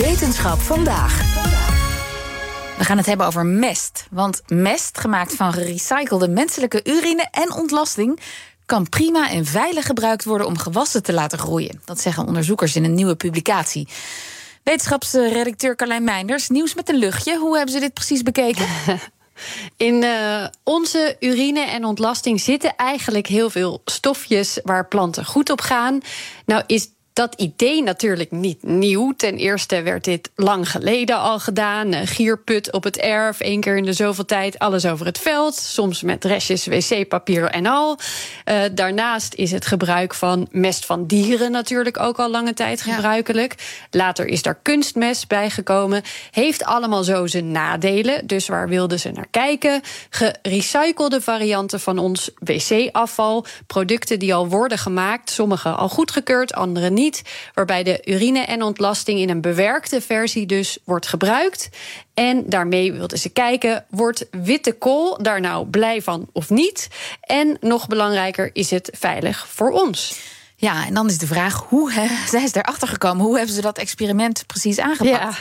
Wetenschap vandaag. We gaan het hebben over mest. Want mest, gemaakt van gerecyclede menselijke urine en ontlasting, kan prima en veilig gebruikt worden om gewassen te laten groeien. Dat zeggen onderzoekers in een nieuwe publicatie. Wetenschapsredacteur Carlijn Meinders, nieuws met een luchtje. Hoe hebben ze dit precies bekeken? In uh, onze urine en ontlasting zitten eigenlijk heel veel stofjes waar planten goed op gaan. Nou is dat idee natuurlijk niet nieuw. Ten eerste werd dit lang geleden al gedaan. Gierput op het erf, één keer in de zoveel tijd, alles over het veld. Soms met restjes wc-papier en al. Uh, daarnaast is het gebruik van mest van dieren natuurlijk ook al lange tijd gebruikelijk. Later is daar kunstmest bijgekomen. Heeft allemaal zo zijn nadelen. Dus waar wilden ze naar kijken? Gerecyclede varianten van ons wc-afval. Producten die al worden gemaakt, sommige al goedgekeurd, andere niet waarbij de urine en ontlasting in een bewerkte versie dus wordt gebruikt. En daarmee wilden ze kijken, wordt witte kool daar nou blij van of niet? En nog belangrijker, is het veilig voor ons? Ja, en dan is de vraag, hoe zijn ze erachter gekomen? Hoe hebben ze dat experiment precies aangepakt? Ja,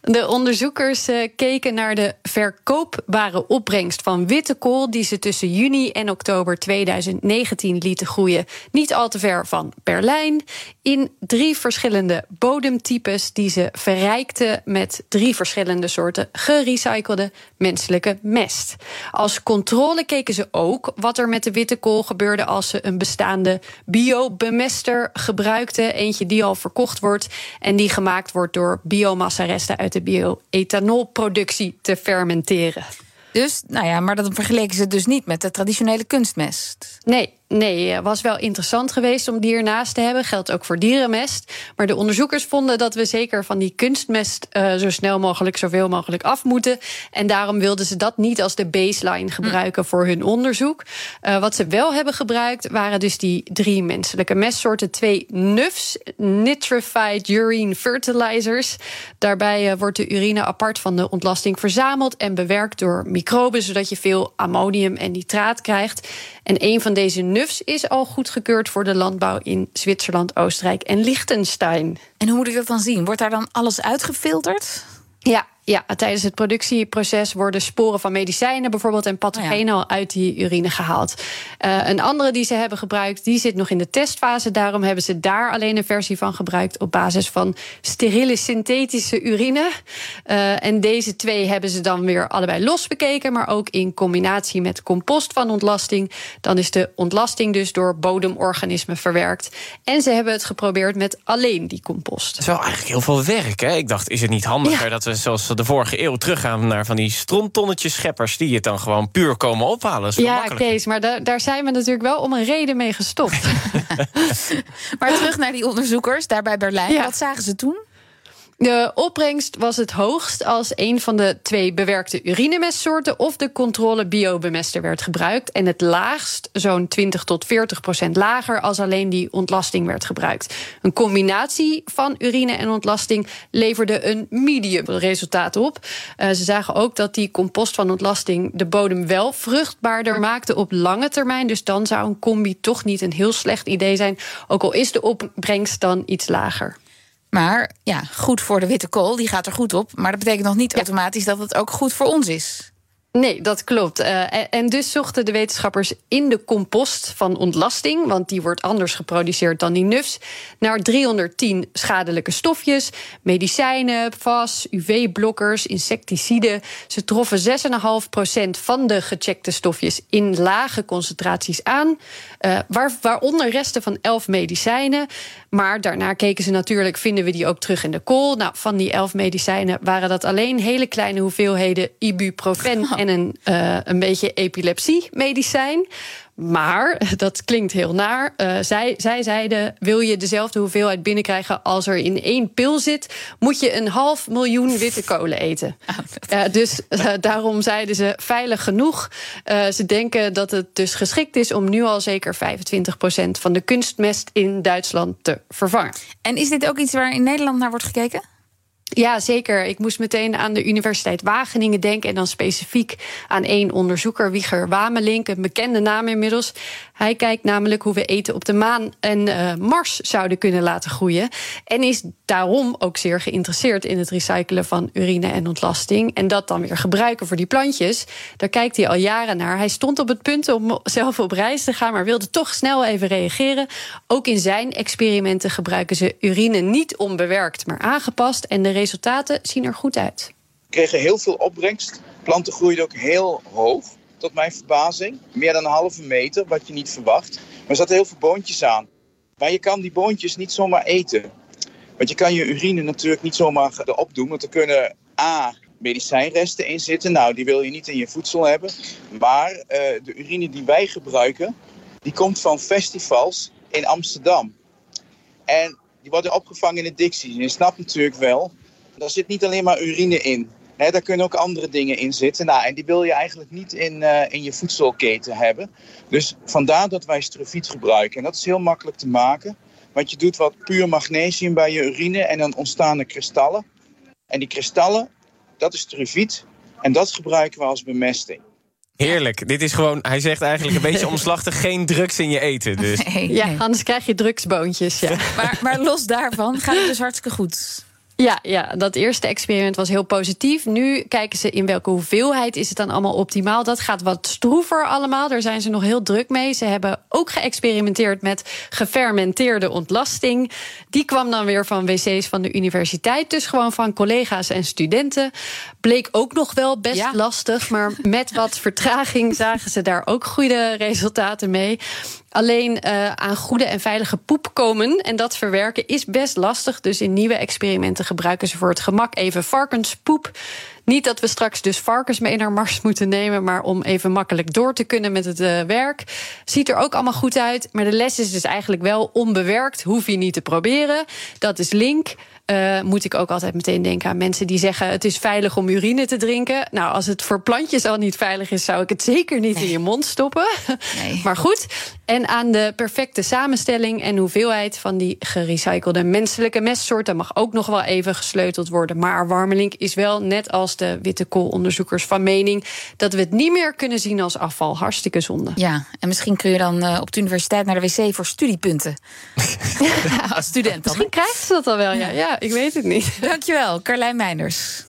de onderzoekers uh, keken naar de verkoopbare opbrengst van witte kool die ze tussen juni en oktober 2019 lieten groeien, niet al te ver van Berlijn, in drie verschillende bodemtypes die ze verrijkten met drie verschillende soorten gerecyclede menselijke mest. Als controle keken ze ook wat er met de witte kool gebeurde als ze een bestaande gebruikten, eentje die al verkocht wordt en die gemaakt wordt door biomassa-resten uit de bioethanolproductie te fermenteren. Dus, nou ja, maar dat vergeleken ze dus niet met de traditionele kunstmest. Nee, Nee, het was wel interessant geweest om die ernaast te hebben. Geldt ook voor dierenmest. Maar de onderzoekers vonden dat we zeker van die kunstmest uh, zo snel mogelijk, zoveel mogelijk af moeten. En daarom wilden ze dat niet als de baseline gebruiken voor hun onderzoek. Uh, wat ze wel hebben gebruikt waren dus die drie menselijke mestsoorten. Twee NUFs, Nitrified Urine Fertilizers. Daarbij uh, wordt de urine apart van de ontlasting verzameld en bewerkt door microben, zodat je veel ammonium en nitraat krijgt. En een van deze NUFs is al goedgekeurd voor de landbouw in Zwitserland, Oostenrijk en Liechtenstein. En hoe moet ik dat dan zien? Wordt daar dan alles uitgefilterd? Ja, ja, tijdens het productieproces worden sporen van medicijnen bijvoorbeeld en pathogenen al uit die urine gehaald. Uh, een andere die ze hebben gebruikt, die zit nog in de testfase. Daarom hebben ze daar alleen een versie van gebruikt op basis van steriele synthetische urine. Uh, en deze twee hebben ze dan weer allebei los bekeken, maar ook in combinatie met compost van ontlasting. Dan is de ontlasting dus door bodemorganismen verwerkt. En ze hebben het geprobeerd met alleen die compost. Dat is wel eigenlijk heel veel werk, hè? Ik dacht, is het niet handiger dat we zoals de vorige eeuw teruggaan naar van die strontonnetjes scheppers die het dan gewoon puur komen ophalen. Ja, Kees, maar da daar zijn we natuurlijk wel om een reden mee gestopt. maar terug naar die onderzoekers daar bij Berlijn. Wat zagen ze toen? De opbrengst was het hoogst als een van de twee bewerkte urinemestsoorten of de controle biobemester werd gebruikt. En het laagst, zo'n 20 tot 40 procent lager, als alleen die ontlasting werd gebruikt. Een combinatie van urine en ontlasting leverde een medium resultaat op. Uh, ze zagen ook dat die compost van ontlasting de bodem wel vruchtbaarder maakte op lange termijn. Dus dan zou een combi toch niet een heel slecht idee zijn, ook al is de opbrengst dan iets lager. Maar ja, goed voor de witte kool, die gaat er goed op. Maar dat betekent nog niet automatisch dat het ook goed voor ons is. Nee, dat klopt. Uh, en dus zochten de wetenschappers in de compost van ontlasting, want die wordt anders geproduceerd dan die nufs, naar 310 schadelijke stofjes, medicijnen, VAS, UV-blokkers, insecticiden. Ze troffen 6,5% van de gecheckte stofjes in lage concentraties aan, uh, waar, waaronder resten van 11 medicijnen. Maar daarna keken ze natuurlijk, vinden we die ook terug in de kool? Nou, van die 11 medicijnen waren dat alleen hele kleine hoeveelheden ibuprofen en een, uh, een beetje epilepsie-medicijn. Maar, dat klinkt heel naar. Uh, zij, zij zeiden: wil je dezelfde hoeveelheid binnenkrijgen als er in één pil zit, moet je een half miljoen witte kolen eten. Uh, dus uh, daarom zeiden ze veilig genoeg. ze denken dat het dus geschikt is om nu al zeker 25% van de kunstmest in Duitsland te vervangen. En is dit ook iets waar in Nederland naar wordt gekeken? Ja, zeker. Ik moest meteen aan de Universiteit Wageningen denken. En dan specifiek aan één onderzoeker, Wieger Wamelink, een bekende naam inmiddels. Hij kijkt namelijk hoe we eten op de maan en uh, Mars zouden kunnen laten groeien. En is daarom ook zeer geïnteresseerd in het recyclen van urine en ontlasting. En dat dan weer gebruiken voor die plantjes. Daar kijkt hij al jaren naar. Hij stond op het punt om zelf op reis te gaan, maar wilde toch snel even reageren. Ook in zijn experimenten gebruiken ze urine niet onbewerkt, maar aangepast. En de resultaten zien er goed uit. We kregen heel veel opbrengst. Planten groeiden ook heel hoog, tot mijn verbazing. Meer dan een halve meter, wat je niet verwacht. Maar er zaten heel veel boontjes aan. Maar je kan die boontjes niet zomaar eten. Want je kan je urine natuurlijk niet zomaar erop doen. Want er kunnen A, medicijnresten in zitten. Nou, die wil je niet in je voedsel hebben. Maar uh, de urine die wij gebruiken, die komt van festivals in Amsterdam. En die worden opgevangen in de Dixie. Je snapt natuurlijk wel, daar zit niet alleen maar urine in. Daar kunnen ook andere dingen in zitten. Nou, en die wil je eigenlijk niet in, uh, in je voedselketen hebben. Dus vandaar dat wij struviet gebruiken. En dat is heel makkelijk te maken. Want je doet wat puur magnesium bij je urine en dan ontstaan er kristallen. En die kristallen, dat is struviet. En dat gebruiken we als bemesting. Heerlijk. Dit is gewoon, hij zegt eigenlijk een beetje omslachtig... geen drugs in je eten. Dus. Nee, ja, anders krijg je drugsboontjes. Ja. maar, maar los daarvan gaat het dus hartstikke goed. Ja, ja, dat eerste experiment was heel positief. Nu kijken ze in welke hoeveelheid is het dan allemaal optimaal. Dat gaat wat stroever allemaal. Daar zijn ze nog heel druk mee. Ze hebben ook geëxperimenteerd met gefermenteerde ontlasting. Die kwam dan weer van wc's van de universiteit. Dus gewoon van collega's en studenten. Bleek ook nog wel best lastig. Maar met wat vertraging zagen ze daar ook goede resultaten mee. Alleen uh, aan goede en veilige poep komen en dat verwerken is best lastig. Dus in nieuwe experimenten gebruiken ze voor het gemak even varkenspoep. Niet dat we straks dus varkens mee naar Mars moeten nemen, maar om even makkelijk door te kunnen met het uh, werk. Ziet er ook allemaal goed uit, maar de les is dus eigenlijk wel onbewerkt. Hoef je niet te proberen. Dat is link. Uh, moet ik ook altijd meteen denken aan mensen die zeggen: het is veilig om urine te drinken. Nou, als het voor plantjes al niet veilig is, zou ik het zeker niet in je mond stoppen. Nee. maar goed. En aan de perfecte samenstelling en hoeveelheid van die gerecyclede menselijke mestsoorten mag ook nog wel even gesleuteld worden. Maar Warmelink is wel, net als de witte koolonderzoekers, van mening dat we het niet meer kunnen zien als afval. Hartstikke zonde. Ja, en misschien kun je dan uh, op de universiteit naar de wc voor studiepunten. ja, als student. Misschien krijgen ze dat al wel, ja. ja ik weet het niet. Dankjewel, Carlijn Meinders.